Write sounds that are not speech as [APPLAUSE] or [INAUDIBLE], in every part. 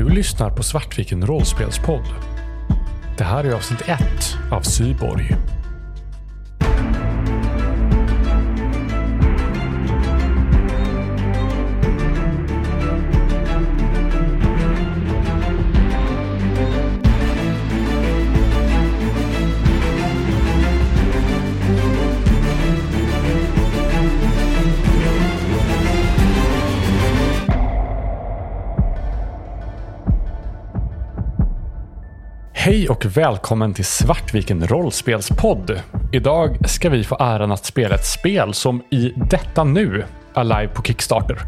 Du lyssnar på Svartviken rollspelspodd. Det här är avsnitt 1 av Syborg. Och välkommen till Svartviken rollspelspodd. Idag ska vi få äran att spela ett spel som i detta nu är live på Kickstarter.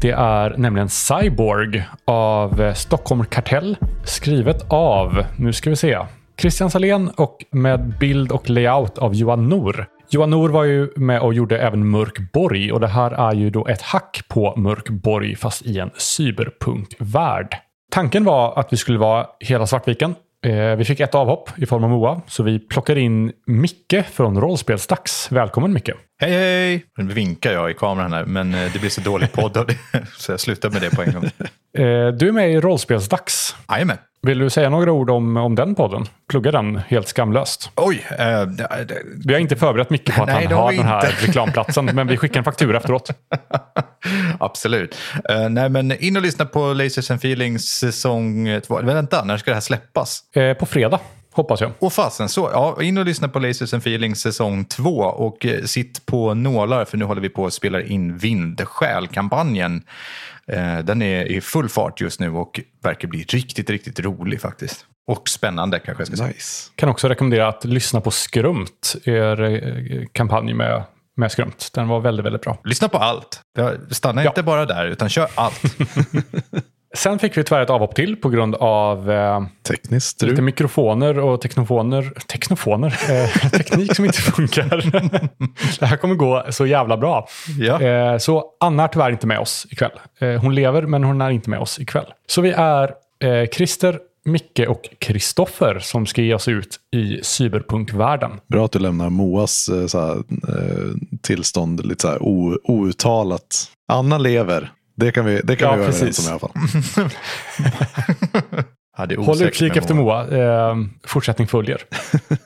Det är nämligen Cyborg av Stockholm Kartell. Skrivet av, nu ska vi se, Christian Salén och med bild och layout av Johan Nor. Johan Nor var ju med och gjorde även Mörk Borg och det här är ju då ett hack på Mörk Borg fast i en cyberpunkvärld. Tanken var att vi skulle vara hela Svartviken Eh, vi fick ett avhopp i form av Moa, så vi plockar in Micke från Rollspelsdags. Välkommen Micke! Hej hej! Nu vinkar jag i kameran här, men eh, det blir så dålig podd av det. [LAUGHS] Så jag slutar med det på en gång. [LAUGHS] Eh, du är med i Rollspelsdags. Jajamän. Vill du säga några ord om, om den podden? Plugga den helt skamlöst. Oj! Det, det... Vi har inte förberett Micke på att [LAUGHS] Nej, han har den här inte. reklamplatsen, men vi skickar en faktura efteråt. Absolut. Uh, nej, men in och lyssna på Lasers and Feelings säsong två. Vänta, när ska det här släppas? Uh, på fredag. Hoppas jag. Och fasen så. Ja, in och lyssna på Lasers and Feelings säsong två och eh, sitt på nålar för nu håller vi på att spela in Vindskäl-kampanjen. Eh, den är i full fart just nu och verkar bli riktigt, riktigt rolig faktiskt. Och spännande kanske jag ska säga. Nice. Kan också rekommendera att lyssna på Skrumt, er eh, kampanj med, med Skrumt. Den var väldigt, väldigt bra. Lyssna på allt. Stanna ja. inte bara där, utan kör allt. [LAUGHS] Sen fick vi tyvärr ett avhopp till på grund av eh, Tekniskt lite mikrofoner och teknofoner. Teknofoner? Eh, teknik som inte [LAUGHS] funkar. det här kommer gå så jävla bra. Ja. Eh, så Anna är tyvärr inte med oss ikväll. Eh, hon lever men hon är inte med oss ikväll. Så vi är eh, Christer, Micke och Kristoffer som ska ge oss ut i cyberpunkvärlden. Bra att du lämnar Moas eh, såhär, eh, tillstånd lite så här outtalat. Anna lever. Det kan vi, det kan ja, vi vara överens om i alla fall. [LAUGHS] ja, Håll utkik efter Moa. Eh, fortsättning följer.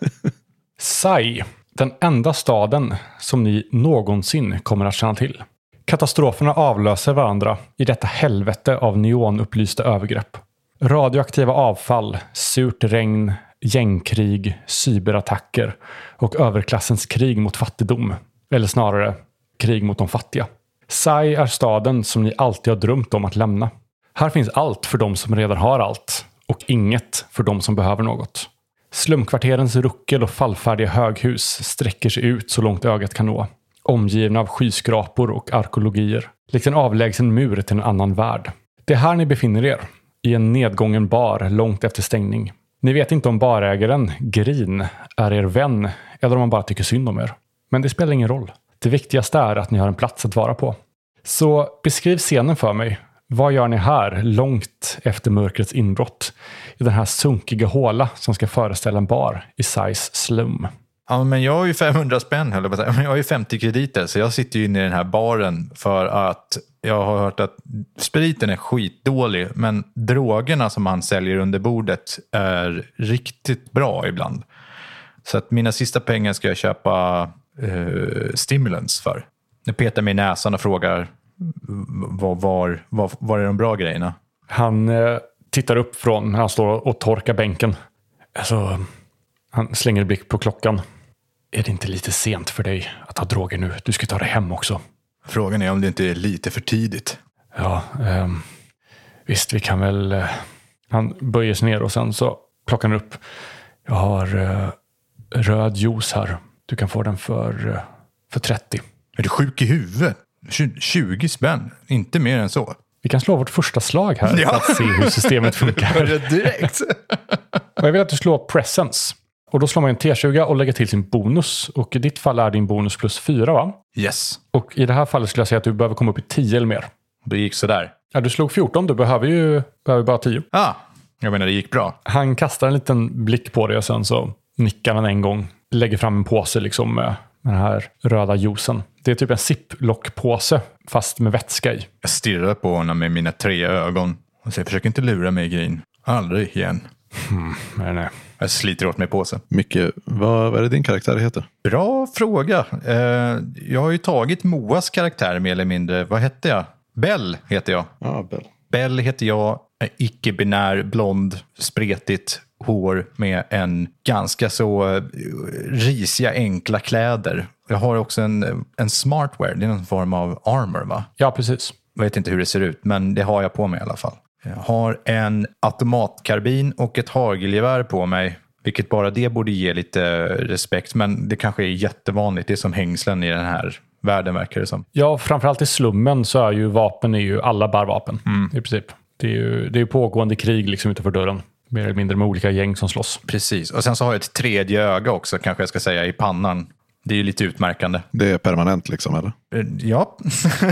[LAUGHS] Sai, den enda staden som ni någonsin kommer att känna till. Katastroferna avlöser varandra i detta helvete av neonupplysta övergrepp. Radioaktiva avfall, surt regn, gängkrig, cyberattacker och överklassens krig mot fattigdom. Eller snarare krig mot de fattiga. Sai är staden som ni alltid har drömt om att lämna. Här finns allt för de som redan har allt och inget för de som behöver något. Slumkvarterens ruckel och fallfärdiga höghus sträcker sig ut så långt ögat kan nå. Omgivna av skyskrapor och arkeologier. Likt en avlägsen mur till en annan värld. Det är här ni befinner er. I en nedgången bar långt efter stängning. Ni vet inte om barägaren, Grin, är er vän eller om han bara tycker synd om er. Men det spelar ingen roll. Det viktigaste är att ni har en plats att vara på. Så beskriv scenen för mig. Vad gör ni här, långt efter mörkrets inbrott? I den här sunkiga håla som ska föreställa en bar i Sais slum. Ja, men jag har ju 500 spänn, höll jag på Jag har ju 50 krediter, så jag sitter ju inne i den här baren för att jag har hört att spriten är skitdålig, men drogerna som han säljer under bordet är riktigt bra ibland. Så att mina sista pengar ska jag köpa eh, stimulans för. Jag petar mig i näsan och frågar var, var, var, var är de bra grejerna? Han eh, tittar upp från, han står och torkar bänken. Alltså, han slänger en blick på klockan. Är det inte lite sent för dig att ta droger nu? Du ska ta dig hem också. Frågan är om det inte är lite för tidigt. Ja, eh, visst, vi kan väl... Eh, han böjer sig ner och sen så plockar han upp. Jag har eh, röd juice här. Du kan få den för, eh, för 30. Är du sjuk i huvudet? 20 spänn, inte mer än så. Vi kan slå vårt första slag här ja. för att se hur systemet funkar. Direkt. [LAUGHS] och jag vill att du slår presence. Och då slår man en T20 och lägger till sin bonus. Och i ditt fall är din bonus plus 4 va? Yes. Och i det här fallet skulle jag säga att du behöver komma upp i 10 eller mer. Det gick sådär. Ja, du slog 14. Du behöver ju behöver bara 10. Ja, ah, jag menar det gick bra. Han kastar en liten blick på dig och sen så nickar han en gång. Lägger fram en påse liksom med den här röda juicen. Det är typ en ziplockpåse fast med vätska i. Jag stirrar på honom med mina tre ögon Och så försök inte lura mig Grin. Aldrig igen. Mm, nej, nej. Jag sliter åt mig påsen. Micke, vad, vad är det din karaktär heter? Bra fråga. Eh, jag har ju tagit Moas karaktär mer eller mindre. Vad hette jag? Bell heter jag. Ja, Bell. Bell heter jag. Icke-binär, blond, spretigt hår med en ganska så eh, risiga, enkla kläder. Jag har också en, en smartwear, det är någon form av armor va? Ja, precis. Jag vet inte hur det ser ut, men det har jag på mig i alla fall. Jag har en automatkarbin och ett hagelgevär på mig. Vilket bara det borde ge lite respekt. Men det kanske är jättevanligt. Det är som hängslen i den här världen verkar det som. Ja, framförallt i slummen så är ju vapen är ju alla bär vapen mm. i princip. Det är ju det är pågående krig liksom utanför dörren. Mer eller mindre med olika gäng som slåss. Precis, och sen så har jag ett tredje öga också kanske jag ska säga i pannan. Det är ju lite utmärkande. Det är permanent liksom eller? Eh, ja,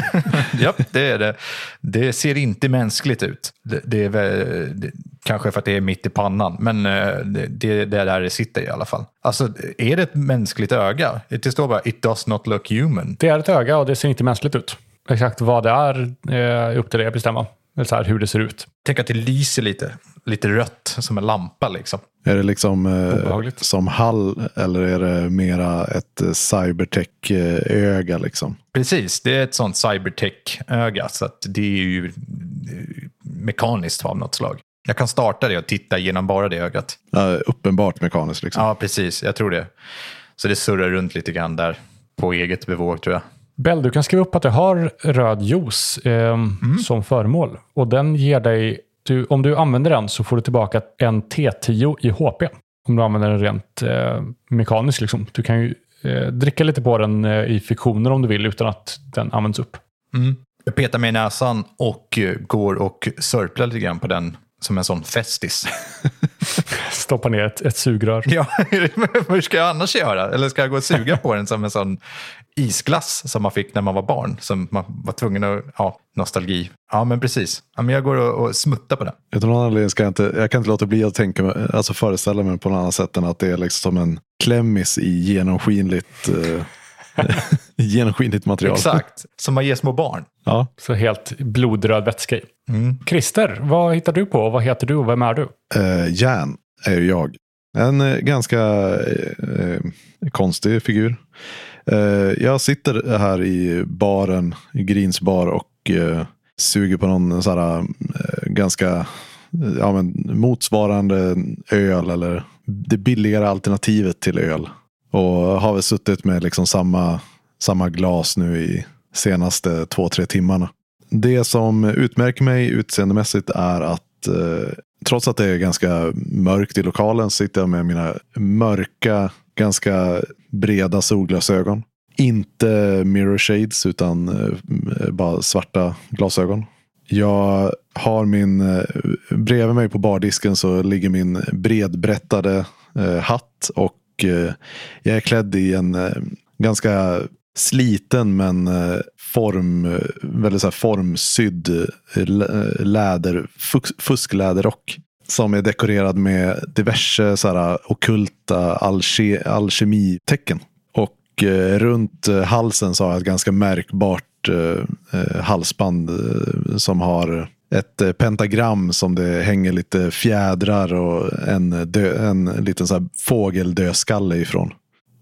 [LAUGHS] ja det är det. Det ser inte mänskligt ut. Det, det är väl, det, kanske för att det är mitt i pannan, men eh, det, det är där det sitter i alla fall. Alltså, är det ett mänskligt öga? Det står bara “It does not look human”. Det är ett öga och det ser inte mänskligt ut. Exakt vad det är är upp till dig att bestämma. Eller så här, hur det ser ut. Tänk att det lyser lite, lite rött som en lampa liksom. Är det liksom eh, som Hall eller är det mera ett eh, cybertech-öga? Liksom? Precis, det är ett sånt cybertech-öga. Så att det är ju eh, mekaniskt av något slag. Jag kan starta det och titta genom bara det ögat. Ja, uppenbart mekaniskt. Liksom. Ja, precis. Jag tror det. Så det surrar runt lite grann där på eget bevåg tror jag. Bell, du kan skriva upp att du har röd juice eh, mm. som föremål. Och den ger dig, du, om du använder den så får du tillbaka en T10 i HP. Om du använder den rent eh, mekaniskt. Liksom. Du kan ju eh, dricka lite på den eh, i fiktioner om du vill utan att den används upp. Mm. Jag petar mig i näsan och eh, går och sörplar lite grann på den som en sån festis. [LAUGHS] Stoppa ner ett, ett sugrör. Ja, [LAUGHS] hur ska jag annars göra? Eller ska jag gå och suga [LAUGHS] på den som en sån isglass som man fick när man var barn? Som man var tvungen att, ja, nostalgi. Ja, men precis. Ja, men jag går och, och smuttar på den. Jag, någon anledning ska jag, inte, jag kan inte låta bli att tänka, alltså föreställa mig på något annat sätt än att det är liksom som en klemmis i genomskinligt eh, [LAUGHS] genomskinligt material. Exakt, som man ger små barn. Ja. Så helt blodröd vätska i. Mm. Christer, vad hittar du på? Vad heter du och vem är du? Uh, Jan är jag. En uh, ganska uh, konstig figur. Eh, jag sitter här i baren, i Greens bar och eh, suger på någon så här, eh, ganska ja, men, motsvarande öl eller det billigare alternativet till öl. Och har väl suttit med liksom samma, samma glas nu i senaste två, tre timmarna. Det som utmärker mig utseendemässigt är att eh, trots att det är ganska mörkt i lokalen sitter jag med mina mörka, ganska breda solglasögon. Inte mirror shades utan eh, bara svarta glasögon. Jag har min, eh, bredvid mig på bardisken så ligger min bredbrättade eh, hatt och jag är klädd i en ganska sliten men form, väldigt så här formsydd läder, fuskläderrock. Som är dekorerad med diverse så här, okulta alke, alkemitecken. Och eh, runt eh, halsen så har jag ett ganska märkbart eh, eh, halsband eh, som har ett eh, pentagram som det hänger lite fjädrar och en, eh, dö, en liten så här fågeldödskalle ifrån.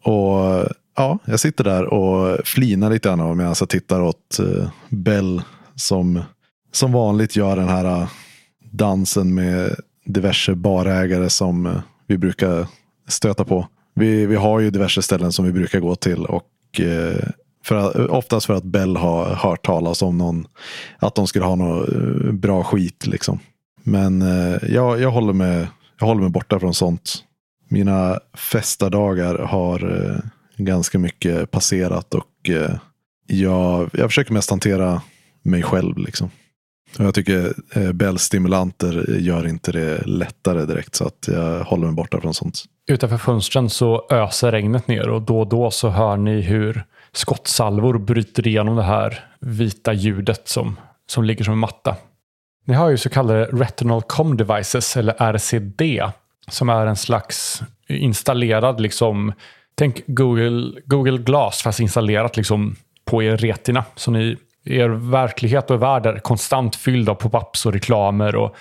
Och ja, jag sitter där och flinar lite grann medan jag tittar åt uh, Bell som som vanligt gör den här dansen med diverse barägare som eh, vi brukar stöta på. Vi, vi har ju diverse ställen som vi brukar gå till och eh, för, oftast för att Bell har hört talas om någon, att de skulle ha något eh, bra skit. Liksom. Men jag, jag, håller mig, jag håller mig borta från sånt. Mina festadagar har ganska mycket passerat och jag, jag försöker mest hantera mig själv. Liksom. Jag tycker eh, Bells stimulanter gör inte det lättare direkt så att jag håller mig borta från sånt. Utanför fönstren så öser regnet ner och då och då så hör ni hur skottsalvor bryter igenom det här vita ljudet som, som ligger som en matta. Ni har ju så kallade Retinal Com Devices eller RCD som är en slags installerad liksom Tänk Google, Google Glass fast installerat liksom på er retina. Så ni er verklighet och värld är konstant fylld av pop-ups och reklamer och,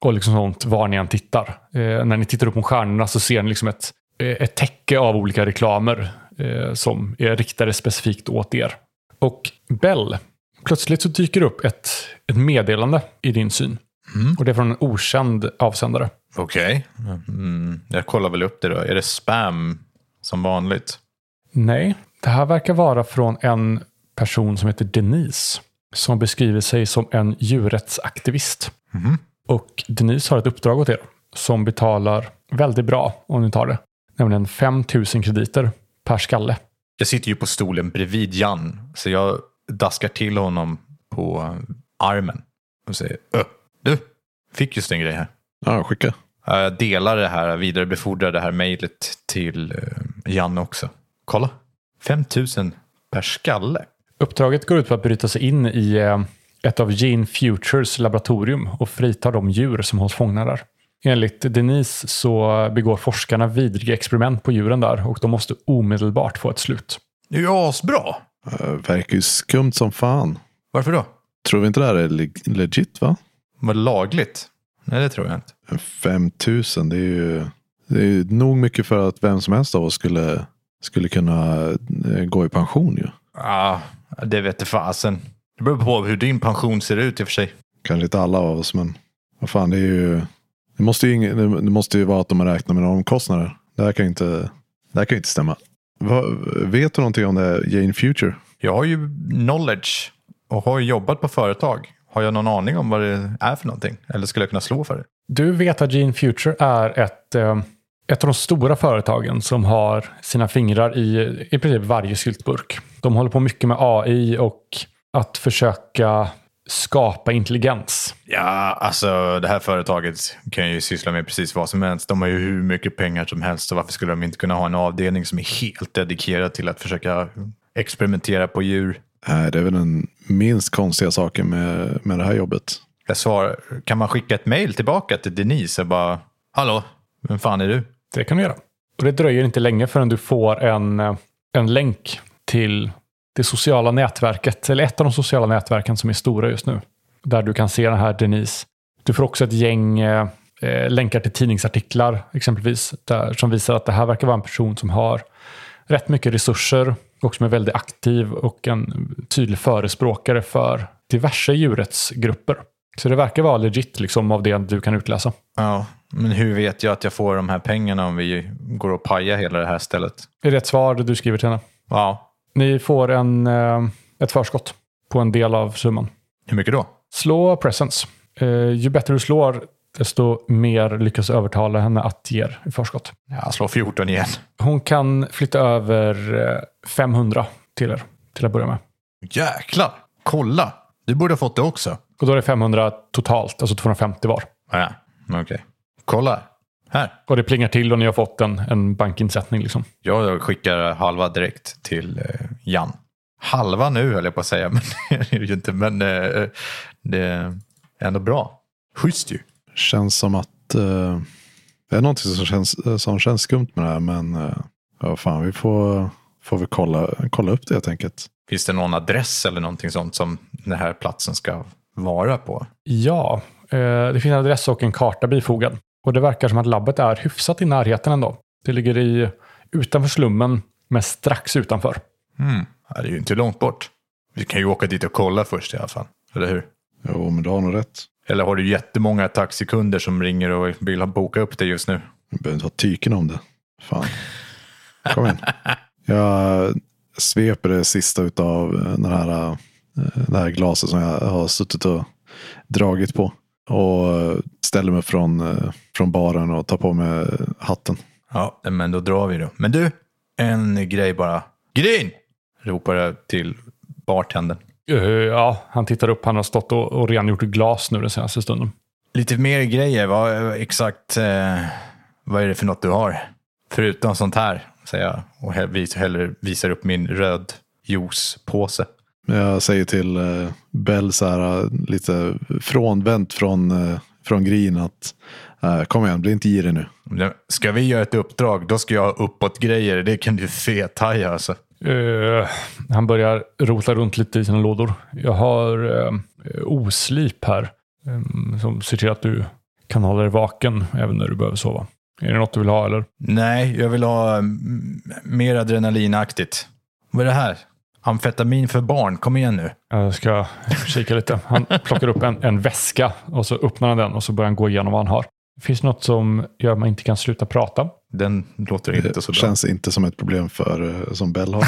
och liksom sånt var ni än tittar. Eh, när ni tittar upp mot stjärnorna så ser ni liksom ett, eh, ett täcke av olika reklamer eh, som är riktade specifikt åt er. Och Bell, plötsligt så dyker det upp ett, ett meddelande i din syn. Mm. Och det är från en okänd avsändare. Okej. Mm, jag kollar väl upp det då. Är det spam som vanligt? Nej, det här verkar vara från en person som heter Denise. Som beskriver sig som en djurrättsaktivist. Mhm. Och Denise har ett uppdrag åt er som betalar väldigt bra om ni tar det. Nämligen 5 000 krediter per skalle. Jag sitter ju på stolen bredvid Jan. Så jag daskar till honom på armen. Och säger Ö, du, fick just en grej här. Ja, skicka. Jag delar det här, vidarebefordrar det här mejlet till eh, Jan också. Kolla. 5 000 per skalle. Uppdraget går ut på att bryta sig in i eh, ett av Gene Futures laboratorium och frita de djur som hålls fångna där. Enligt Denise så begår forskarna vidriga experiment på djuren där och de måste omedelbart få ett slut. Det är ju asbra. Uh, verkar ju skumt som fan. Varför då? Tror vi inte det här är le- legit va? Var lagligt? Nej, det tror jag inte. 5000 det är ju det är ju nog mycket för att vem som helst av oss skulle, skulle kunna eh, gå i pension ju. Ah, det vet jag fasen. Det beror på hur din pension ser ut i och för sig. Kanske inte alla av oss men vad fan det är ju. Det måste ju, ing- det måste ju vara att de har räknat med omkostnader. Det här kan ju inte, det här kan ju inte stämma. Vad, vet du någonting om det här Jane Future? Jag har ju knowledge och har ju jobbat på företag. Har jag någon aning om vad det är för någonting? Eller skulle jag kunna slå för det? Du vet att Gene Future är ett, eh, ett av de stora företagen som har sina fingrar i i princip varje syltburk. De håller på mycket med AI och att försöka skapa intelligens. Ja, alltså det här företaget kan ju syssla med precis vad som helst. De har ju hur mycket pengar som helst. Så varför skulle de inte kunna ha en avdelning som är helt dedikerad till att försöka experimentera på djur? Nej, det är väl den minst konstiga saken med, med det här jobbet. Jag svarar, kan man skicka ett mail tillbaka till Denise och bara Hallå, vem fan är du? Det kan du göra. Och det dröjer inte länge förrän du får en, eh, en länk till det sociala nätverket, eller ett av de sociala nätverken som är stora just nu. Där du kan se den här Denise. Du får också ett gäng eh, eh, länkar till tidningsartiklar exempelvis. Där, som visar att det här verkar vara en person som har rätt mycket resurser och som är väldigt aktiv och en tydlig förespråkare för diverse djurrättsgrupper. Så det verkar vara legit liksom av det du kan utläsa. Ja, men hur vet jag att jag får de här pengarna om vi går och pajar hela det här stället? Är det ett svar du skriver till henne? Ja, Ni får en, eh, ett förskott på en del av summan. hur mycket då? Slå presence. Eh, ju bättre du slår, desto mer lyckas du övertala henne att ge er i förskott. Jag slår 14 igen. Hon kan flytta över eh, 500 till er till att börja med. Jäklar! Kolla! Du borde ha fått det också. Och då är det 500 totalt, alltså 250 var. Ja, okej. Kolla. Här. Och det plingar till och ni har fått en, en bankinsättning. Liksom. Jag skickar halva direkt till eh, Jan. Halva nu höll jag på att säga, [LAUGHS] men det är ju inte. Men eh, det är ändå bra. Schysst ju. Känns som att eh, det är någonting som känns, som känns skumt med det här. Men eh, ja, fan, vi får, får vi kolla, kolla upp det helt enkelt. Finns det någon adress eller någonting sånt som den här platsen ska vara på? Ja, eh, det finns en adress och en karta bifogad. Och det verkar som att labbet är hyfsat i närheten ändå. Det ligger i, utanför slummen, men strax utanför. Mm. Det är ju inte långt bort. Vi kan ju åka dit och kolla först i alla fall. Eller hur? Jo, men du har nog rätt. Eller har du jättemånga taxikunder som ringer och vill ha boka upp dig just nu? Vi behöver inte vara tyken om det. Fan. Kom igen. Jag sveper det sista av den här, eh, det här glaset som jag har suttit och dragit på. Och ställer mig från, eh, från baren och tar på mig hatten. Ja, men då drar vi då. Men du, en grej bara. Gryn! Ropar jag till bartendern. Eh, ja, han tittar upp. Han har stått och, och rengjort glas nu den senaste stunden. Lite mer grejer. Vad exakt eh, vad är det för något du har? Förutom sånt här, säger jag. Och vis- visar upp min röd juicepåse. Jag säger till eh, Bell så här lite frånvänt från, eh, från Green att eh, kom igen, bli inte girig nu. Ska vi göra ett uppdrag, då ska jag ha uppåt grejer. Det kan du fethaja alltså. Eh, han börjar rota runt lite i sina lådor. Jag har eh, oslip här eh, som ser till att du kan hålla dig vaken även när du behöver sova. Är det något du vill ha eller? Nej, jag vill ha mm, mer adrenalinaktigt. Vad är det här? Amfetamin för barn, kom igen nu. Jag ska kika lite. Han plockar upp en, en väska och så öppnar han den och så börjar han gå igenom vad han har. Finns det något som gör att man inte kan sluta prata? Den låter inte så Det bra. känns inte som ett problem för, eh, som Bell har.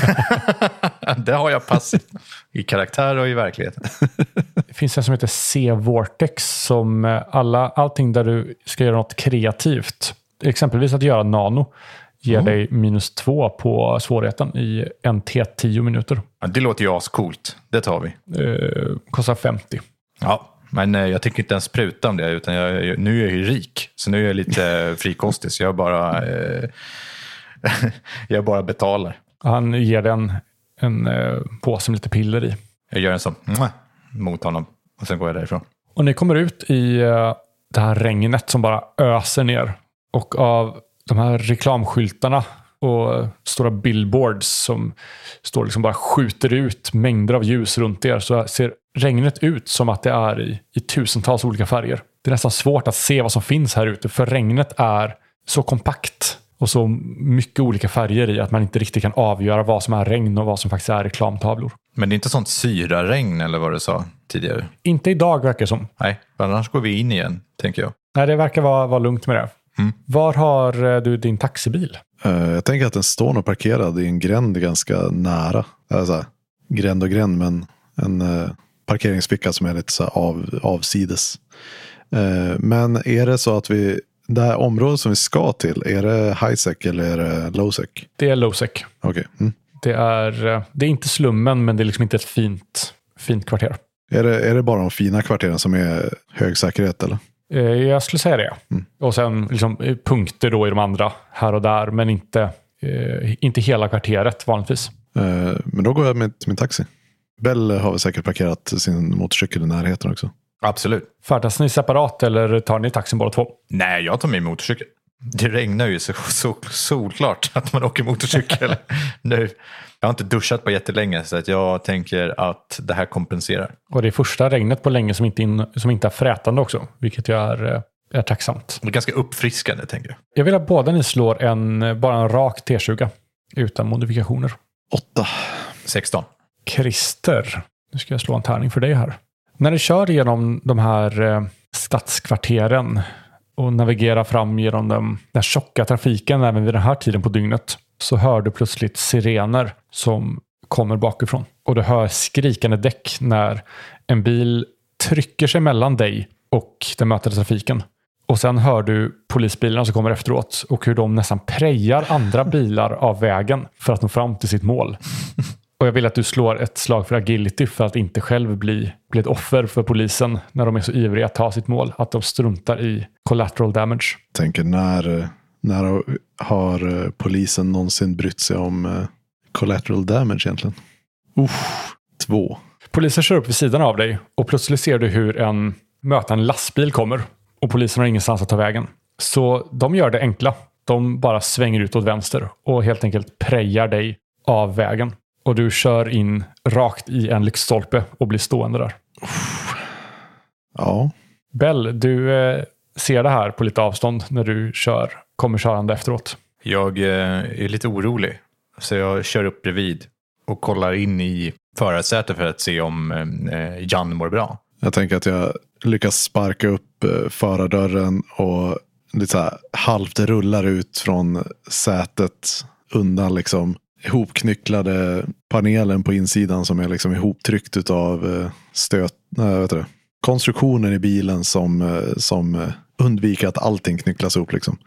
[LAUGHS] det har jag passivt. I karaktär och i verkligheten. [LAUGHS] Det finns en som heter C-Vortex som eh, alla, allting där du ska göra något kreativt. Exempelvis att göra nano ger dig minus två på svårigheten i en T10 minuter. Ja, det låter ju ascoolt. Det tar vi. Eh, kostar 50. Ja, men eh, jag tänker inte ens pruta om det. Utan jag, nu är jag ju rik. Så nu är jag lite [LAUGHS] frikostig. Så jag bara, eh, [LAUGHS] jag bara betalar. Han ger dig en, en eh, påse med lite piller i. Jag gör en sån mot honom. Och sen går jag därifrån. Och ni kommer ut i eh, det här regnet som bara öser ner. Och av de här reklamskyltarna och stora billboards som står liksom bara skjuter ut mängder av ljus runt er så ser regnet ut som att det är i, i tusentals olika färger. Det är nästan svårt att se vad som finns här ute för regnet är så kompakt och så mycket olika färger i att man inte riktigt kan avgöra vad som är regn och vad som faktiskt är reklamtavlor. Men det är inte sånt syraregn eller vad du sa tidigare. Inte idag verkar det som. Nej, annars går vi in igen, tänker jag. Nej, det verkar vara, vara lugnt med det. Mm. Var har eh, du din taxibil? Eh, Jag tänker att den står nog parkerad i en gränd ganska nära. Alltså, gränd och gränd, men en eh, parkeringsficka som är lite så av, avsides. Men är det så att vi, det här området som vi ska till, är det high-sec eller är det low-sec? Det är Losec. Okej. Mm. Det är, det är inte slummen, men det är liksom inte ett fint, fint kvarter. Är, det, är det bara de fina kvarteren som är hög säkerhet eller? Eh, Jag skulle säga det. Mm. Och sen liksom eh, punkter då i de andra här och där, men inte, eh, inte hela kvarteret vanligtvis. Eh, men då går jag med till min taxi. Bell har väl säkert parkerat sin motorcykel i närheten också. Absolut. Färdas ni separat eller tar ni taxin båda två? Nej, jag tar min motorcykel. Det regnar ju så, så solklart att man åker motorcykel [LAUGHS] nu. Jag har inte duschat på jättelänge så att jag tänker att det här kompenserar. Och det är första regnet på länge som inte, in, som inte är frätande också, vilket ju är, eh, är tacksamt. Det är ganska uppfriskande tänker jag. Jag vill att båda ni slår en, bara en rak T20 utan modifikationer. Åtta. 16. Christer, nu ska jag slå en tärning för dig här. När du kör genom de här eh, stadskvarteren och navigerar fram genom den, den tjocka trafiken även vid den här tiden på dygnet så hör du plötsligt sirener som kommer bakifrån. Och du hör skrikande däck när en bil trycker sig mellan dig och den mötande trafiken. Och sen hör du polisbilarna som kommer efteråt och hur de nästan prejar andra bilar av vägen för att nå fram till sitt mål. Och jag vill att du slår ett slag för agility för att inte själv bli, bli ett offer för polisen när de är så ivriga att ta sitt mål. Att de struntar i collateral damage. Tänker när, när har eh, polisen någonsin brytt sig om eh, collateral damage egentligen? Uff, två. Polisen kör upp vid sidan av dig och plötsligt ser du hur en mötande lastbil kommer. Och polisen har ingenstans att ta vägen. Så de gör det enkla. De bara svänger ut åt vänster och helt enkelt prejar dig av vägen. Och du kör in rakt i en lyktstolpe och blir stående där. Ja, Bell, du eh, ser det här på lite avstånd när du kör, kommer körande efteråt. Jag eh, är lite orolig. Så jag kör upp bredvid och kollar in i förarsätet för att se om eh, Jan mår bra. jag tänker att jag lyckas sparka upp förardörren och lite så här halvt rullar ut från sätet undan liksom ihopknycklade panelen på insidan som är liksom ihoptryckt av eh, stöt, nej, vet du, konstruktionen i bilen som, eh, som eh, undviker att allting knycklas ihop. Liksom.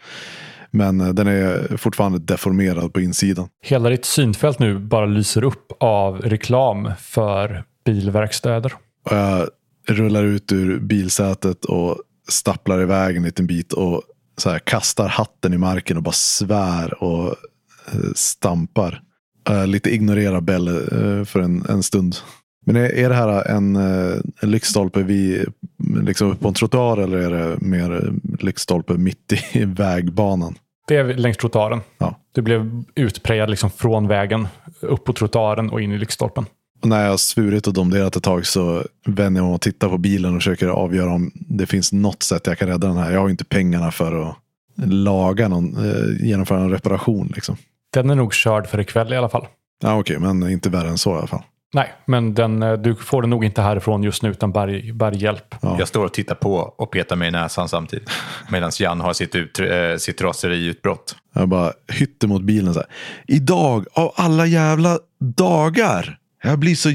Men den är fortfarande deformerad på insidan. Hela ditt synfält nu bara lyser upp av reklam för bilverkstäder. Och jag rullar ut ur bilsätet och stapplar iväg en liten bit och så här, kastar hatten i marken och bara svär och stampar. Eh, lite ignorerar Bell eh, för en, en stund. Men är, är det här en, eh, en lyktstolpe vid, liksom på en trottoar eller är det mer lyktstolpe mitt i [LAUGHS] vägbanan? Det är längs trottoaren. Ja. Du blev utprejad liksom från vägen upp på trottoaren och in i lyktstolpen. Och när jag har svurit och domderat ett tag så vänder jag mig och tittar på bilen och försöker avgöra om det finns något sätt jag kan rädda den här. Jag har ju inte pengarna för att laga någon, genomföra en reparation. Liksom. Den är nog körd för ikväll i alla fall. Ja, Okej, men inte värre än så i alla fall. Nej, men den, eh, du får den nog inte härifrån just nu utan berg, berghjälp. Ja. Jag står och tittar på och petar mig i näsan samtidigt. Medan Jan har sitt, ut, eh, sitt raseriutbrott. Jag bara hytter mot bilen så här. Idag, av alla jävla dagar. Jag blir så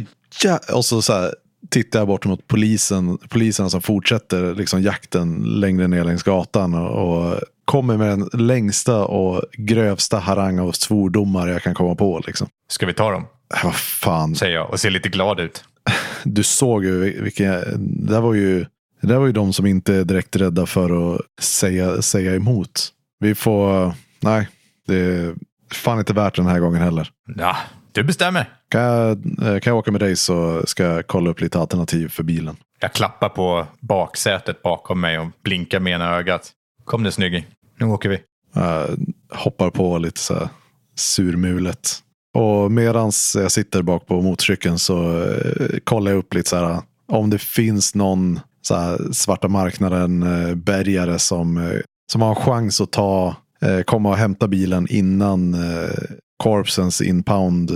jä... Och så, så här, tittar jag bort mot polisen. Poliserna som fortsätter liksom jakten längre ner längs gatan. Och, och kommer med den längsta och grövsta harang av svordomar jag kan komma på. Liksom. Ska vi ta dem? Äh, Vad fan. Säger jag och ser lite glad ut. [LAUGHS] Du såg ju vilken... Det där var ju, det där var ju de som inte är direkt rädda för att säga, säga emot. Vi får... Nej, det är fan inte värt den här gången heller. Ja, du bestämmer. Kan jag, eh, kan jag åka med dig så ska jag kolla upp lite alternativ för bilen. Jag klappar på baksätet bakom mig och blinkar med ena ögat. Kom nu snygging. Nu åker vi. Jag hoppar på lite så här surmulet. Och medans jag sitter bak på motorcykeln så eh, kollar jag upp lite så här om det finns någon så här svarta marknaden eh, bärgare som, som har en chans att ta, komma och hämta bilen innan Corpsens inpound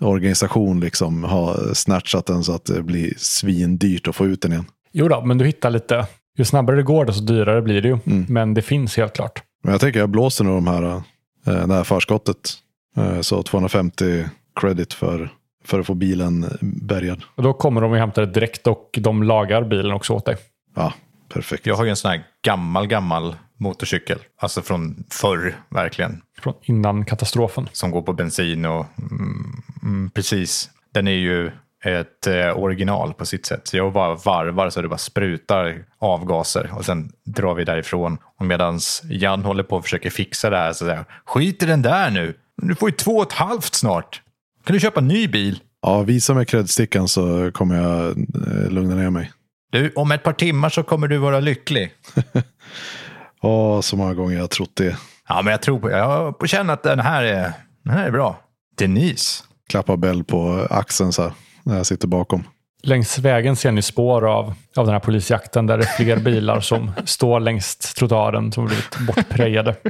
organisation liksom har snatchat den så att det blir svindyrt att få ut den igen. Jo då, men du hittar lite. Ju snabbare det går desto dyrare blir det ju. Mm. Men det finns helt klart. Men jag tänker jag blåser nog de här, eh, det här förskottet. Eh, Så 250 credit för, för att få bilen bärgad. Och då kommer de och hämtar det direkt och de lagar bilen också åt dig. Ja, perfekt. Jag har ju en sån här gammal, gammal motorcykel. Alltså från förr, verkligen. Från innan katastrofen. Som går på bensin och mm, mm, precis. Den är ju ett eh, original på sitt sätt. Så jag bara varvar så det bara sprutar avgaser och sen drar vi därifrån. Och medan Jan håller på och försöker fixa det här så säger jag, skit i den där nu. Du får ju två och ett halvt snart. Kan du köpa en ny bil? Ja, visa mig creddstickan så kommer jag eh, lugna ner mig. Du, om ett par timmar så kommer du vara lycklig. [LAUGHS] Åh, så många gånger jag har trott det. Ja, men jag tror på, jag på känner att den här är, den här är bra. Denise. Klappar Bell på axeln så här, när jag sitter bakom. Längs vägen ser ni spår av, av den här polisjakten där det är fler bilar som [LAUGHS] står längs trottoaren som blivit bortprejade. [LAUGHS]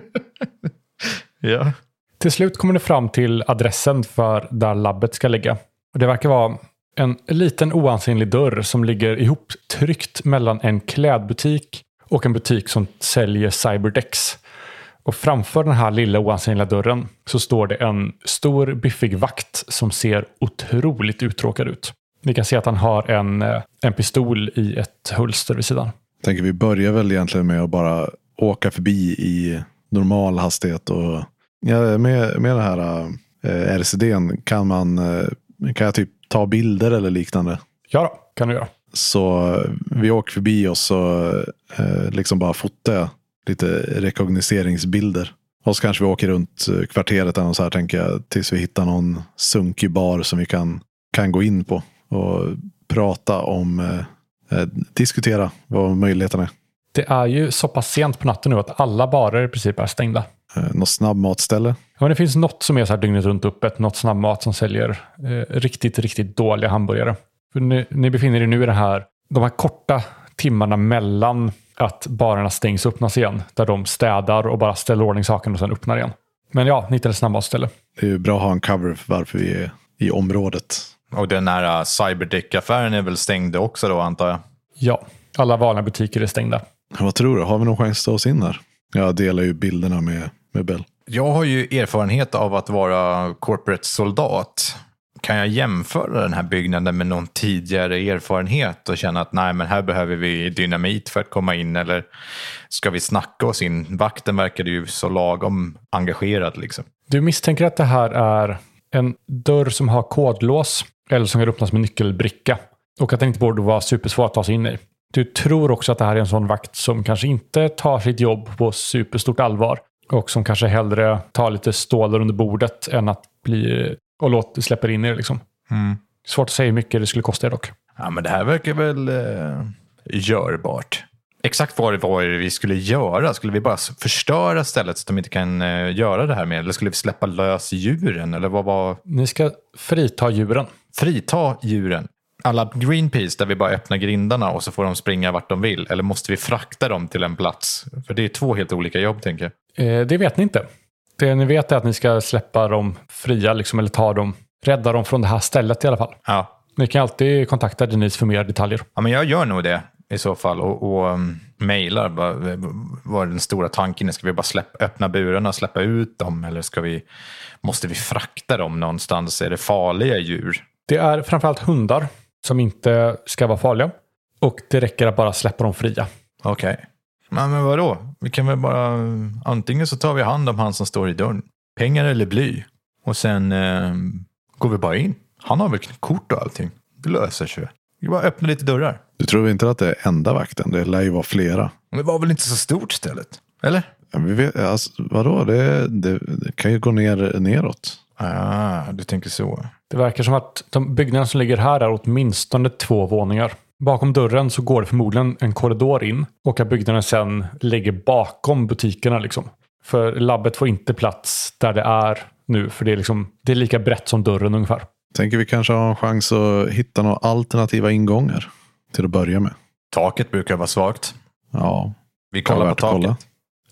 Ja. Till slut kommer ni fram till adressen för där labbet ska ligga. Och det verkar vara en liten oansenlig dörr som ligger ihoptryckt mellan en klädbutik och en butik som säljer cyberdecks. Och framför den här lilla oansenliga dörren så står det en stor biffig vakt som ser otroligt uttråkad ut. Ni kan se att han har en, eh, en pistol i ett hölster vid sidan. Tänker vi börjar väl egentligen med att bara åka förbi i normal hastighet. Och, ja, med, med den här eh, RCDn kan man eh, kan jag typ ta bilder eller liknande. Ja då, kan du göra. Så vi åker förbi och så eh, liksom bara fotar lite rekognoseringsbilder. Och så kanske vi åker runt eh, kvarteret eller så här tänker jag. Tills vi hittar någon sunkig bar som vi kan, kan gå in på. Och prata om, eh, eh, diskutera vad möjligheterna är. Det är ju så pass sent på natten nu att alla barer i princip är stängda. Eh, något snabbmatställe. Ja, men det finns något som är så här dygnet runt öppet. Något snabbmat som säljer eh, riktigt, riktigt dåliga hamburgare. För ni, ni befinner er nu i det här, de här korta timmarna mellan att barerna stängs och öppnas igen. Där de städar och bara ställer ordning saken och sen öppnar igen. Men ja, ni hittar ett snabbmatsställe. Det är ju bra att ha en cover för varför vi är i området. Och den här uh, Cyberdick-affären är väl stängd också då antar jag? Ja, alla vanliga butiker är stängda. Vad tror du? Har vi någon chans att ta oss in där? Jag delar ju bilderna med, med Bell. Jag har ju erfarenhet av att vara corporate soldat. Kan jag jämföra den här byggnaden med någon tidigare erfarenhet och känna att nej, men här behöver vi dynamit för att komma in eller ska vi snacka oss in? Vakten verkade ju så lagom engagerad liksom. Du misstänker att det här är en dörr som har kodlås eller som kan öppnas med nyckelbricka. Och att den inte borde vara supersvår att ta sig in i. Du tror också att det här är en sån vakt som kanske inte tar sitt jobb på superstort allvar. Och som kanske hellre tar lite stålar under bordet än att bli och låt, släpper in er. Liksom. Svårt att säga hur mycket det skulle kosta er dock. Ja, men det här verkar väl eh, görbart. Exakt vad det var vi skulle göra. Skulle vi bara förstöra stället så att de inte kan eh, göra det här med? Eller skulle vi släppa lös djuren? Eller vad var... Ni ska frita djuren. Frita djuren? Alla Greenpeace där vi bara öppnar grindarna och så får de springa vart de vill? Eller måste vi frakta dem till en plats? För det är två helt olika jobb tänker jag. Eh, det vet ni inte. Det ni vet är att ni ska släppa dem fria, liksom, eller ta dem, rädda dem från det här stället i alla fall. Ja, Ni kan alltid kontakta Denise för mer detaljer. Ja, men jag gör nog det i så fall och, och um, mejlar. bara, Vad är den stora tanken? Ska vi bara släppa, öppna burarna och släppa ut dem? Eller ska vi, måste vi frakta dem någonstans? Är det farliga djur? Det är framförallt hundar som inte ska vara farliga. Och det räcker att bara släppa dem fria. Okej. Men, men vadå? Vi kan väl bara... Antingen så tar vi hand om han som står i dörren. Pengar eller bly. Och sen eh, går vi bara in. Han har väl kort och allting. Det löser sig. Vi bara öppna lite dörrar. Du tror inte att det är enda vakten? Det lär ju vara flera. Men det var väl inte så stort stället? Eller? Ja, vi vet, alltså, vadå? Det, det, det kan ju gå ner neråt. Ah, du tänker så. Det verkar som att de byggnaderna som ligger här är åtminstone två våningar. Bakom dörren så går det förmodligen en korridor in och att byggnaden sen ligger bakom butikerna. Liksom. För labbet får inte plats där det är nu, för det är, liksom, det är lika brett som dörren ungefär. Tänker vi kanske har en chans att hitta några alternativa ingångar till att börja med. Taket brukar vara svagt. Ja, Vi kollar på taket. kolla.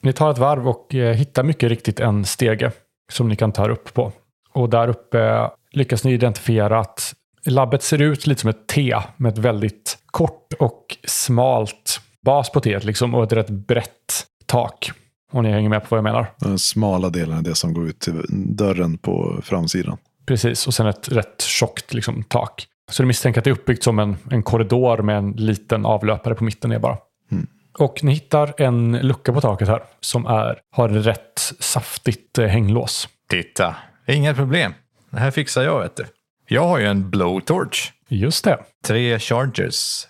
Ni tar ett varv och eh, hittar mycket riktigt en stege som ni kan ta upp på. Och där uppe lyckas ni identifiera att labbet ser ut lite som ett T med ett väldigt kort och smalt bas på T liksom, och ett rätt brett tak. Om ni hänger med på vad jag menar. Den smala delen är det som går ut till dörren på framsidan. Precis, och sen ett rätt tjockt liksom, tak. Så du misstänker att det är uppbyggt som en, en korridor med en liten avlöpare på mitten. Är bara. Mm. Och ni hittar en lucka på taket här som är, har ett rätt saftigt eh, hänglås. Titta, inga problem. Det här fixar jag vet du. Jag har ju en blowtorch. Just det. Tre chargers.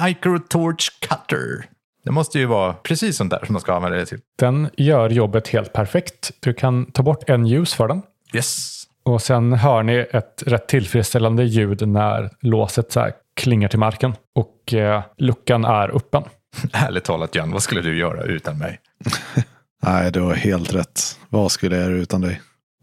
Microtorch cutter. Det måste ju vara precis sånt där som man ska använda det till. Den gör jobbet helt perfekt. Du kan ta bort en ljus för den. Yes. Och sen hör ni ett rätt tillfredsställande ljud när låset så här klingar till marken. Och eh, luckan är öppen. [LAUGHS] Ärligt talat Jan, vad skulle du göra utan mig? [LAUGHS] Nej, du har helt rätt. Vad skulle jag göra utan dig?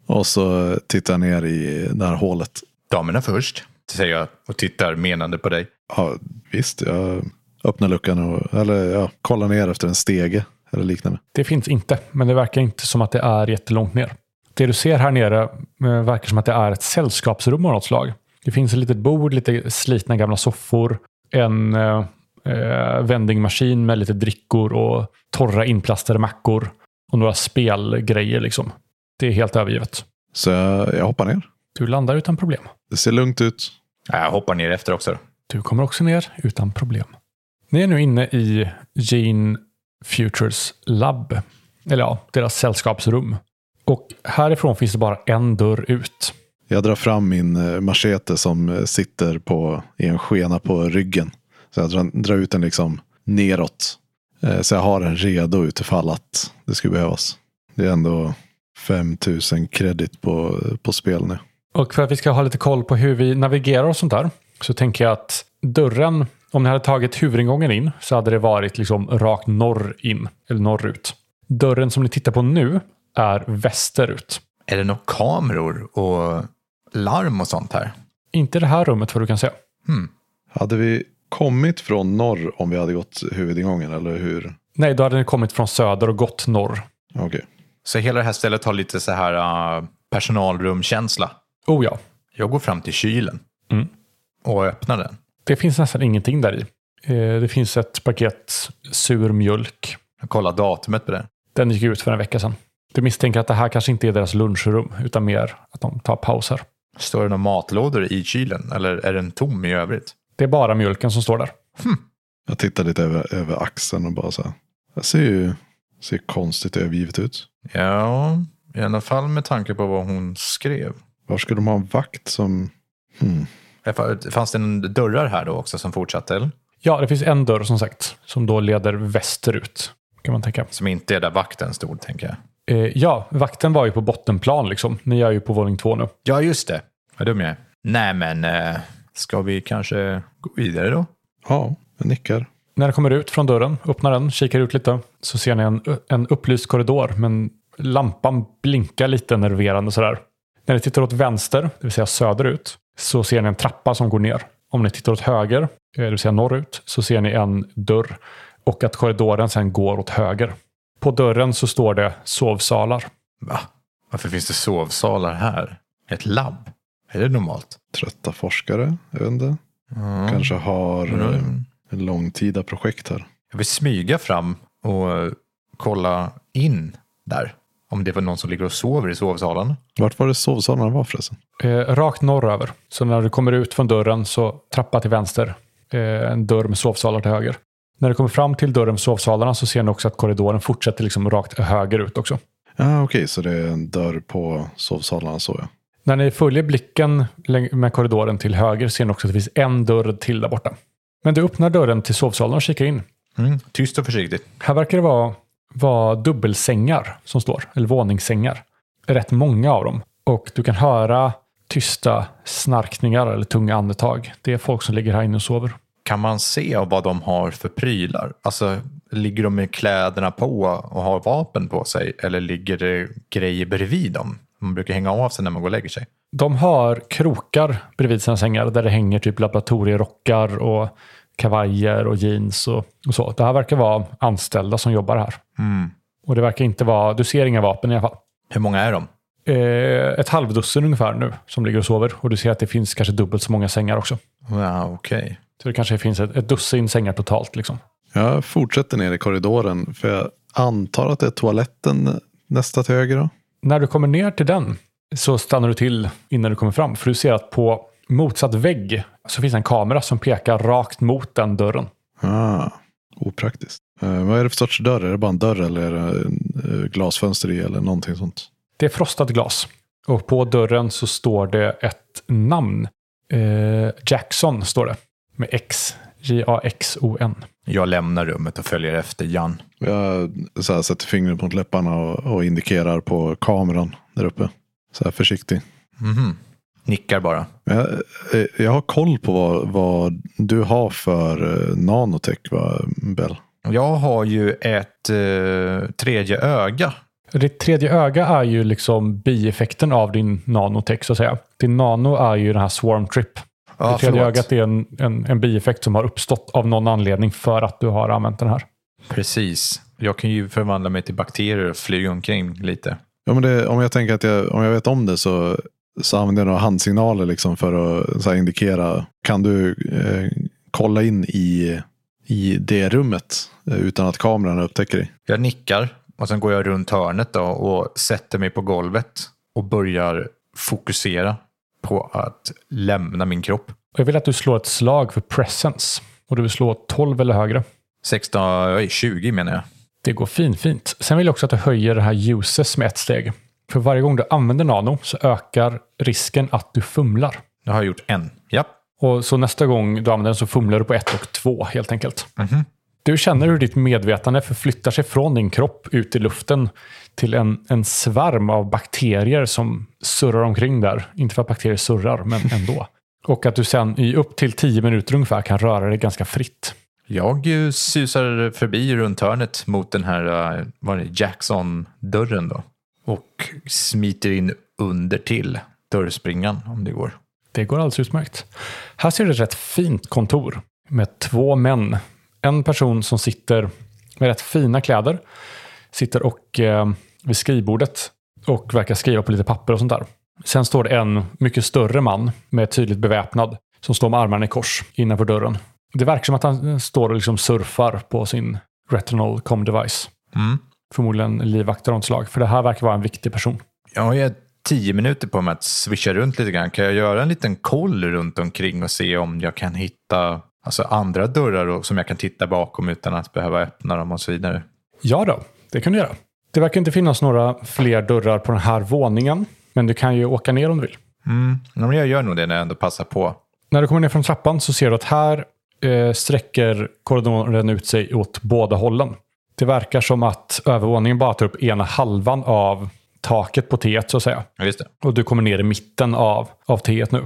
Och så tittar jag ner i det här hålet. Damerna först, säger jag och tittar menande på dig. Ja, visst, jag öppnar luckan och eller, ja, kollar ner efter en stege eller liknande. Det finns inte, men det verkar inte som att det är jättelångt ner. Det du ser här nere eh, verkar som att det är ett sällskapsrum av något slag. Det finns ett litet bord, lite slitna gamla soffor, en eh, eh, vendingmaskin med lite drickor och torra inplastade mackor och några spelgrejer. Liksom. Det är helt övergivet. Så jag, jag hoppar ner. Du landar utan problem. Det ser lugnt ut. Jag hoppar ner efter också. Du kommer också ner utan problem. Ni är nu inne i Gene Futures labb. Eller ja, deras sällskapsrum. Och härifrån finns det bara en dörr ut. Jag drar fram min eh, machete som eh, sitter på, i en skena på ryggen. Så jag drar, drar ut den liksom neråt. Eh, Så jag har den redo utifall att det skulle behövas. Det är ändå 5000 kredit på, på spel nu. Och för att vi ska ha lite koll på hur vi navigerar och sånt där. Så tänker jag att dörren, om ni hade tagit huvudingången in så hade det varit liksom rakt norr in. Eller norrut. Dörren som ni tittar på nu är västerut. Är det några kameror och larm och sånt här? Inte det här rummet vad du kan se. Hmm. Hade vi kommit från norr om vi hade gått huvudingången eller hur? Nej, då hade ni kommit från söder och gått norr. Okej. Så hela det här stället har lite så här uh, personalrumkänsla. Oh ja, Jag går fram till kylen Mm. och öppnar den. Det finns nästan ingenting där i. Eh, Det finns ett paket sur mjölk. Jag kollar datumet på den. Den gick ut för en vecka sedan. Du misstänker att det här kanske inte är deras lunchrum, utan mer att de tar pauser. Står det några matlådor i kylen eller är den tom i övrigt? Det är bara mjölken som står där. Jag tittar lite över, över axeln och bara så här. Det ser ju ser konstigt övergivet ut. Ja, i alla fall med tanke på vad hon skrev. Var skulle de ha en vakt som... Hmm. Fanns det en dörrar här då också som fortsatte? Eller? Ja, det finns en dörr som sagt, som då leder västerut. Kan man tänka. Som inte är där vakten stod, tänker jag. Eh, ja, vakten var ju på bottenplan liksom. Ni är ju på våning två nu. Ja, just det. Vad dum jag är. Nej, men eh, ska vi kanske gå vidare då? Ja, jag nickar. När du kommer ut från dörren, öppnar den, kikar ut lite, så ser ni en, en upplyst korridor, men lampan blinkar lite nerverande sådär. När ni tittar åt vänster, det vill säga söderut, så ser ni en trappa som går ner. Om ni tittar åt höger, eh, det vill säga norrut, så ser ni en dörr och att korridoren sen går åt höger. På dörren så står det sovsalar. Va? Varför finns det sovsalar här? Ett labb? Är det normalt? Trötta forskare, jag vet inte. Mm. Kanske har Mm. en långtida projekt här. Jag vill smyga fram och eh, kolla in där. Om det var någon som ligger och sover i sovsalen. Vart var det sovsalarna var förresten? Eh, rakt norröver. Så när du kommer ut från dörren så trappa till vänster. Eh, en dörr med sovsalar till höger. När du kommer fram till dörren med sovsalarna så ser ni också att korridoren fortsätter liksom rakt högerut också. Ja, okej, så det är en dörr på sovsalarna så ja. När ni följer blicken med korridoren till höger ser ni också att det finns en dörr till där borta. Men du öppnar dörren till sovsalen och kikar in. Mm. Tyst och försiktigt. Här verkar det vara, vara dubbelsängar som står, eller våningssängar. Rätt många av dem. Och du kan höra tysta snarkningar eller tunga andetag. Det är folk som ligger här inne och sover. Kan man se vad de har för prylar? Alltså, ligger de med kläderna på och har vapen på sig? Eller ligger det grejer bredvid dem? Man brukar hänga av sig när man går och lägger sig. De har krokar bredvid sina sängar där det hänger typ laboratorierockar och kavajer och jeans och, och så. Det här verkar vara anställda som jobbar här. Mm. Och det verkar inte vara, du ser inga vapen i alla fall. Hur många är de? Eh, ett halvdussin ungefär nu som ligger och sover. Och du ser att det finns kanske dubbelt så många sängar också. Ja, okej. Så det kanske finns ett, ett dussin sängar totalt. Liksom. Jag fortsätter ner i korridoren för jag antar att det är toaletten nästa till höger. Då. När du kommer ner till den så stannar du till innan du kommer fram. För du ser att på motsatt vägg så finns en kamera som pekar rakt mot den dörren. Ah, opraktiskt. Eh, vad är det för sorts dörr? Är det bara en dörr eller är det eh, glasfönster i eller någonting sånt? Det är frostat glas. Och på dörren så står det ett namn. Eh, Jackson står det. Med X. J-A-X-O-N. Jag lämnar rummet och följer efter Jan. Jag så här, sätter fingret mot läpparna och, och indikerar på kameran där uppe. Så här försiktig. Mhm. Nickar bara. Jag, eh, jag har koll på vad, vad du har för eh, nanotech, va, Bell? Jag har ju ett eh, tredje öga. Ditt tredje öga är ju liksom bieffekten av din nanotech så att säga. Din nano är ju den här swarm trip. Ja, det tredje förlåt. ögat är en, en, en bieffekt som har uppstått av någon anledning för att du har använt den här. Precis. Jag kan ju förvandla mig till bakterier och flyga omkring lite. Ja, men det, om jag tänker att jag, om jag vet om det så, så använder jag några handsignaler liksom för att så här, indikera. Kan du eh, kolla in i, i det rummet eh, utan att kameran upptäcker dig? Jag nickar och sen går jag runt hörnet då och sätter mig på golvet och börjar fokusera på att lämna min kropp. Jag vill att du slår ett slag för presence. Och du vill slå 12 eller högre. 16, oj, 20 menar jag. Det går fin, fint. Sen vill jag också att du höjer det här uses med ett steg. För varje gång du använder nano så ökar risken att du fumlar. Det har jag gjort en. Ja. Och så nästa gång du använder den så fumlar du på ett och två helt enkelt. Mhm. Du känner hur ditt medvetande förflyttar sig från din kropp ut i luften till en, en svärm av bakterier som surrar omkring där. Inte för att bakterier surrar, men [LAUGHS] ändå. Och att du sen i upp till tio minuter ungefär kan röra dig ganska fritt. Jag eh, susar förbi runt hörnet mot den här eh, det, Jackson-dörren då. Och smiter in under till dörrspringan om det går. Det går alldeles utmärkt. Här ser du ett rätt fint kontor med två män. En person som sitter med rätt fina kläder. Sitter och eh, vid skrivbordet och verkar skriva på lite papper och sånt där. Sen står det en mycket större man med tydligt beväpnad som står med armarna i kors innanför dörren. Det verkar som att han står och liksom surfar på sin retinal com device. Mm. Förmodligen livvakt av något slag, för det här verkar vara en viktig person. Jag har ju tio minuter på mig att swisha runt lite grann. Kan jag göra en liten koll runt omkring och se om jag kan hitta alltså, andra dörrar som jag kan titta bakom utan att behöva öppna dem och så vidare? Ja då, det kan du göra. Det verkar inte finnas några fler dörrar på den här våningen, men du kan ju åka ner om du vill. Mm. Jag gör nog det när jag ändå passar på. När du kommer ner från trappan så ser du att här eh, sträcker korridoren ut sig åt båda hållen. Det verkar som att övervåningen bara tar upp ena halvan av taket på T1 så att säga. Ja. Och du kommer ner i mitten av, av T1 nu.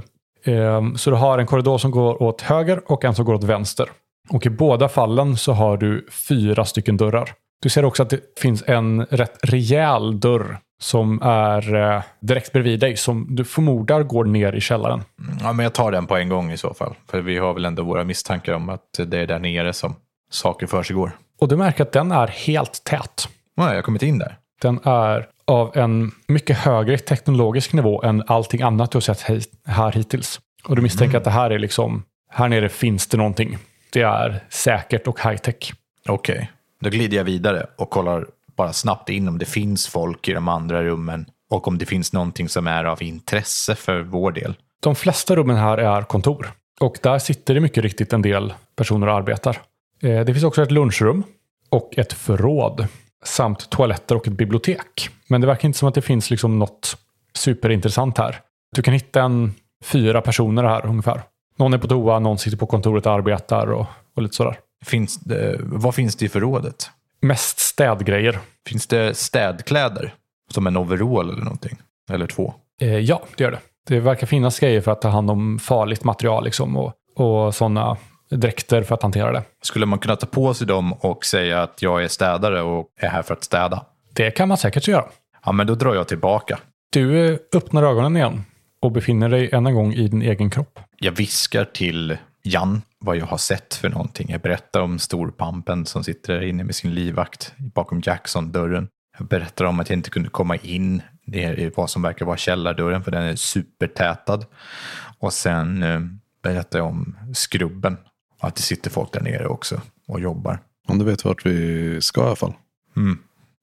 Ehm, så du har en korridor som går åt höger och en som går åt vänster. Och i båda fallen så har du fyra stycken dörrar. Du ser också att det finns en rätt rejäl dörr som är eh, direkt bredvid dig som du förmodar går ner i källaren. Ja, men jag tar den på en gång i så fall. För vi har väl ändå våra misstankar om att det är där nere som saker för sig går. Och du märker att den är helt tät. Ja, jag har kommit in där. Den är av en mycket högre teknologisk nivå än allting annat du har sett hej- här hittills. Och du misstänker att det här är liksom, här nere finns det någonting. Det är säkert och high tech. Okej, då glider jag vidare och kollar bara snabbt in om det finns folk i de andra rummen och om det finns någonting som är av intresse för vår del. De flesta rummen här är kontor. Och där sitter det mycket riktigt en del personer och arbetar. Eh, Det finns också ett lunchrum och ett förråd. Samt toaletter och ett bibliotek. Men det verkar inte som att det finns liksom något superintressant här. Du kan hitta en fyra personer här ungefär. Någon är på toa, någon sitter på kontoret och arbetar och, och lite sådär. Finns det, vad finns det i förrådet? Mest städgrejer. Finns det städkläder? Som en overall eller någonting? Eller två? Eh, ja, det gör det. Det verkar finnas grejer för att ta hand om farligt material liksom, och, och sådana dräkter för att hantera det. Skulle man kunna ta på sig dem och säga att jag är städare och är här för att städa? Det kan man säkert göra. Ja, men då drar jag tillbaka. Du öppnar ögonen igen och befinner dig än en gång i din egen kropp. Jag viskar till Jan vad jag har sett för någonting. Jag berättar om storpampen som sitter där inne med sin livvakt bakom Jackson-dörren. Jag berättar om att jag inte kunde komma in ner i vad som verkar vara källardörren för den är supertätad. Och sen eh, berättar jag om skrubben. Att det sitter folk där nere också och jobbar. Om du vet vart vi ska i alla fall. Mm.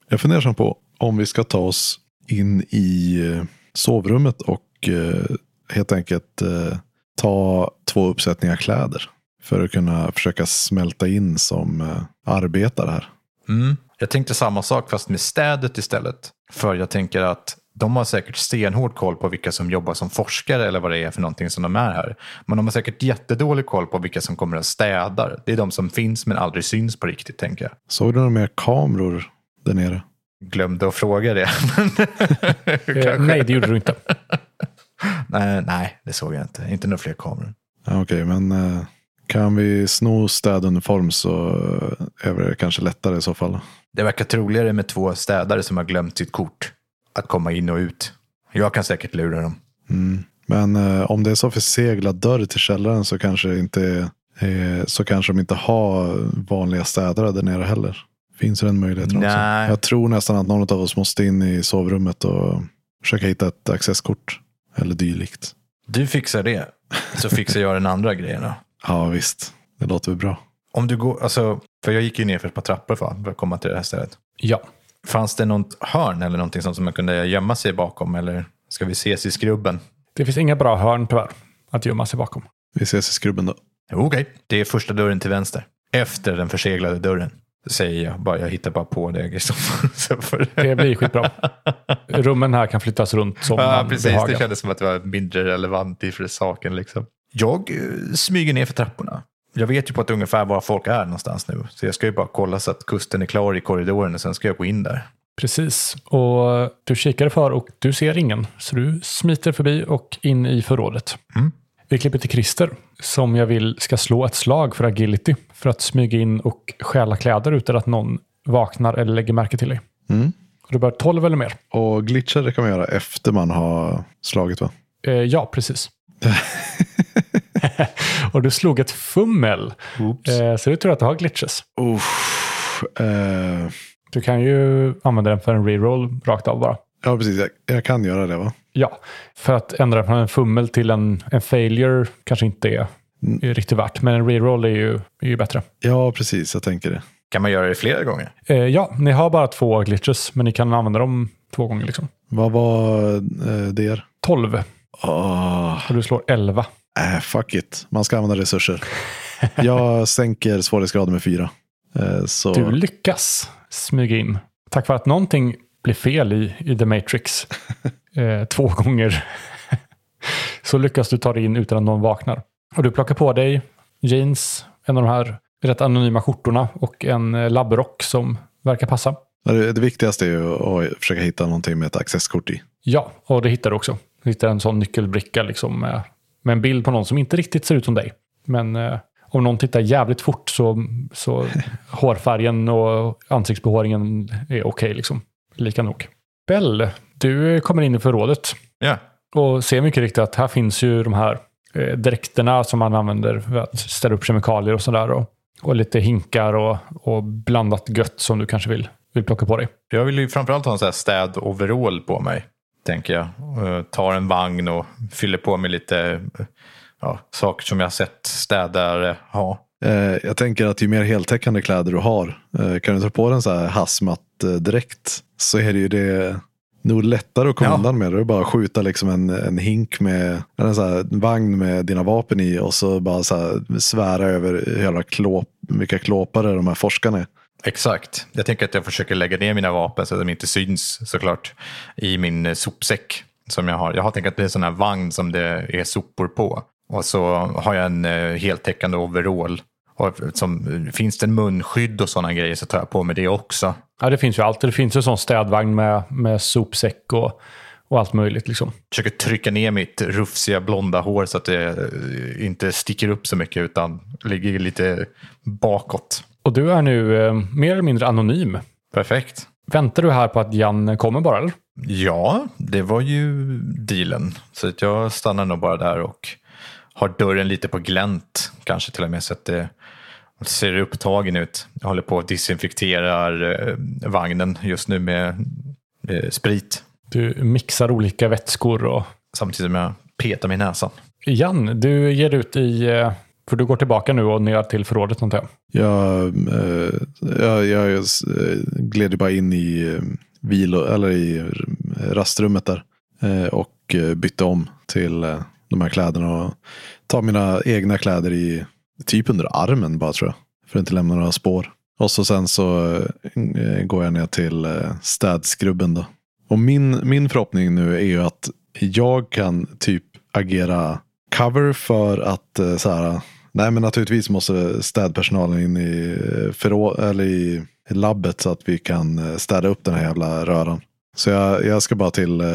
Jag funderar på om vi ska ta oss in i eh, sovrummet och eh, helt enkelt eh, ta två uppsättningar kläder. För att kunna försöka smälta in som arbetare här. Mm. Jag tänkte samma sak fast med städet istället. För jag tänker att de har säkert stenhård koll på vilka som jobbar som forskare eller vad det är för någonting som de är här. Men de har säkert jättedålig koll på vilka som kommer att städar. Det är de som finns men aldrig syns på riktigt tänker jag. Såg du några mer kameror där nere? Glömde att fråga det. [LAUGHS] Eh, nej, det gjorde du inte. [LAUGHS] nej, nej, det såg jag inte. Inte några fler kameror. Ja, Okej, men eh, kan vi sno städuniform så eh, är det kanske lättare i så fall. Det verkar troligare med två städare som har glömt sitt kort. Att komma in och ut. Jag kan säkert lura dem. Mm. Men eh, om det är så förseglad dörr till källaren så kanske, det inte, eh, så kanske de inte har vanliga städare där nere heller. Finns det den möjligheten också? Nej. Jag tror nästan att någon av oss måste in i sovrummet och försöka hitta ett accesskort. Eller dylikt. Du fixar det. Så fixar jag den andra grejen då. [LAUGHS] Ja visst, det låter väl bra. Om du går, alltså, för jag gick ju ner för ett par trappor för att komma till det här stället. Ja. Fanns det något hörn eller någonting sånt som man kunde gömma sig bakom? Eller ska vi ses i skrubben? Det finns inga bra hörn tyvärr att gömma sig bakom. Vi ses i skrubben då. Okej, det är första dörren till vänster. Efter den förseglade dörren. Säger jag bara, jag hittar bara på det. Kristoffer. [LAUGHS] Det blir skitbra. Rummen här kan flyttas runt som Ja, man precis. Det behagar. kändes som att det var mindre relevant i för saken. Liksom. Jag eh, smyger ner för trapporna. Jag vet ju på att ungefär var folk är någonstans nu. Så jag ska ju bara kolla så att kusten är klar i korridoren och sen ska jag gå in där. Precis. Och du kikar för och du ser ingen. Så du smiter förbi och in i förrådet. Mm. Vi klipper till Christer som jag vill ska slå ett slag för agility. För att smyga in och stjäla kläder utan att någon vaknar eller lägger märke till dig. Mm. Och du bör 12 eller mer. Och glitcha det kan man göra efter man har slagit va? Eh, ja, precis. [LAUGHS] [LAUGHS] och du slog ett fummel. Eh, så det tror jag att du har glitches. Uff, eh, Du kan ju använda den för en reroll rakt av bara. ja precis, jag, jag kan göra det va? Ja, för att ändra från en fummel till en, en failure kanske inte är, är riktigt värt. Men en reroll är ju, är ju bättre. Ja precis, jag tänker det. Kan man göra det flera gånger? Eh, ja, ni har bara två glitches, men ni kan använda dem två gånger. Liksom. Vad var eh, det? 12 Oh, och du slår 11. Äh, fuck it, man ska använda resurser. Jag sänker svårighetsgraden med fyra. Eh, så Du lyckas smyga in. Tack vare att någonting blir fel i, i The Matrix [LAUGHS] eh, två gånger så lyckas du ta dig in utan att någon vaknar. Och du plockar på dig jeans, en av de här rätt anonyma skjortorna och en eh, labbrock som verkar passa. det, det viktigaste är ju att försöka hitta någonting med ett accesskort i. Ja, och det hittar du också. Du hittar en sån nyckelbricka liksom med, med en bild på någon som inte riktigt ser ut som dig. Men eh, om någon tittar jävligt fort så, så [LAUGHS] hårfärgen och ansiktsbehåringen är okej. Okay, liksom. Lika nog. Bell, du kommer in i förrådet. Ja. Och ser mycket riktigt att här finns ju de här eh, dräkterna som man använder för att ställa upp kemikalier och sådär. Och, och lite hinkar och, och blandat gött som du kanske vill, vill plocka på dig. Jag vill ju framförallt ha en sån här städ-overall på mig. Tänker jag. Uh, tar en vagn och fyller på med lite ja, saker som jag sett städare ha. Eh, jag tänker att ju mer heltäckande kläder du har, eh, kan du ta på dig en så här hazmat-dräkt så är det ju det nog lättare att komma ja. undan med det. Är bara att skjuta liksom en, en hink med en, så här, vagn med dina vapen i och så bara så här, svära över hela klåp, vilka klåpare de här forskarna är. Exakt. Jag tänker att jag försöker lägga ner mina vapen så att de inte syns såklart i min eh, sopsäck som jag har. Jag har tänkt att det är en sån här vagn som det är sopor på. Och så har jag en eh, heltäckande overall. Och som, finns det en munskydd och sådana grejer så tar jag på mig det också. Ja, det finns ju alltid. Det finns ju en sån städvagn med, med sopsäck och, och allt möjligt. Liksom. Försöker trycka ner mitt rufsiga blonda hår så att det eh, inte sticker upp så mycket utan ligger lite bakåt. Och du är nu eh, mer eller mindre anonym. Perfekt. Väntar du här på att Jan kommer bara? Eller? Ja, det var ju dealen. Så att jag stannar nog bara där och har dörren lite på glänt kanske till och med så att det ser upptagen ut. Jag håller på att disinfekterar eh, vagnen just nu med eh, sprit. Du mixar olika vätskor och... Samtidigt som jag petar mig i näsan. Jan, du ger ut i... För du går tillbaka nu och ner till förrådet antar jag? Eh, jag, jag, jag gled bara in i eh, vilo, eller i rastrummet där. Och bytte om till de här kläderna och tar mina egna kläder i typ under armen bara tror jag. För att inte lämna några spår. Och så sen så går jag ner till städskrubben då. Och min, min förhoppning nu är ju att jag kan typ agera cover för att så här. Nej men naturligtvis måste städpersonalen in i, eh, eller i labbet så att vi kan eh, städa upp den här jävla röran. Så jag, jag ska bara till eh,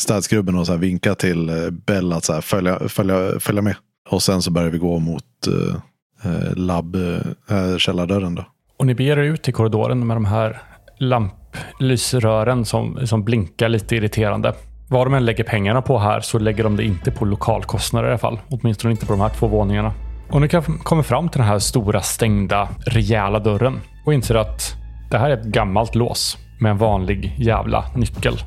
städskrubben och så här vinka till Bell att så här följa, följa, följa med. Och sen så börjar vi gå mot uh, labb, uh, källardörren. Då. Och ni beger er ut i korridoren med de här lamplysrören som, som blinkar lite irriterande. Vad de än lägger pengarna på här så lägger de det inte på lokalkostnader i alla fall. Åtminstone inte på de här två våningarna. Och ni kommer fram till den här stora stängda rejäla dörren och inser att det här är ett gammalt lås med en vanlig jävla nyckel.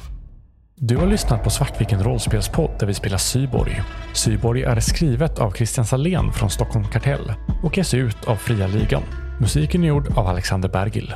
Du har lyssnat på Svartviken rollspelspodd där vi spelar Syborg. Syborg är skrivet av Christian Salén från Stockholm Kartell och ges ut av Fria Ligan. Musiken är gjord av Alexander Bergil.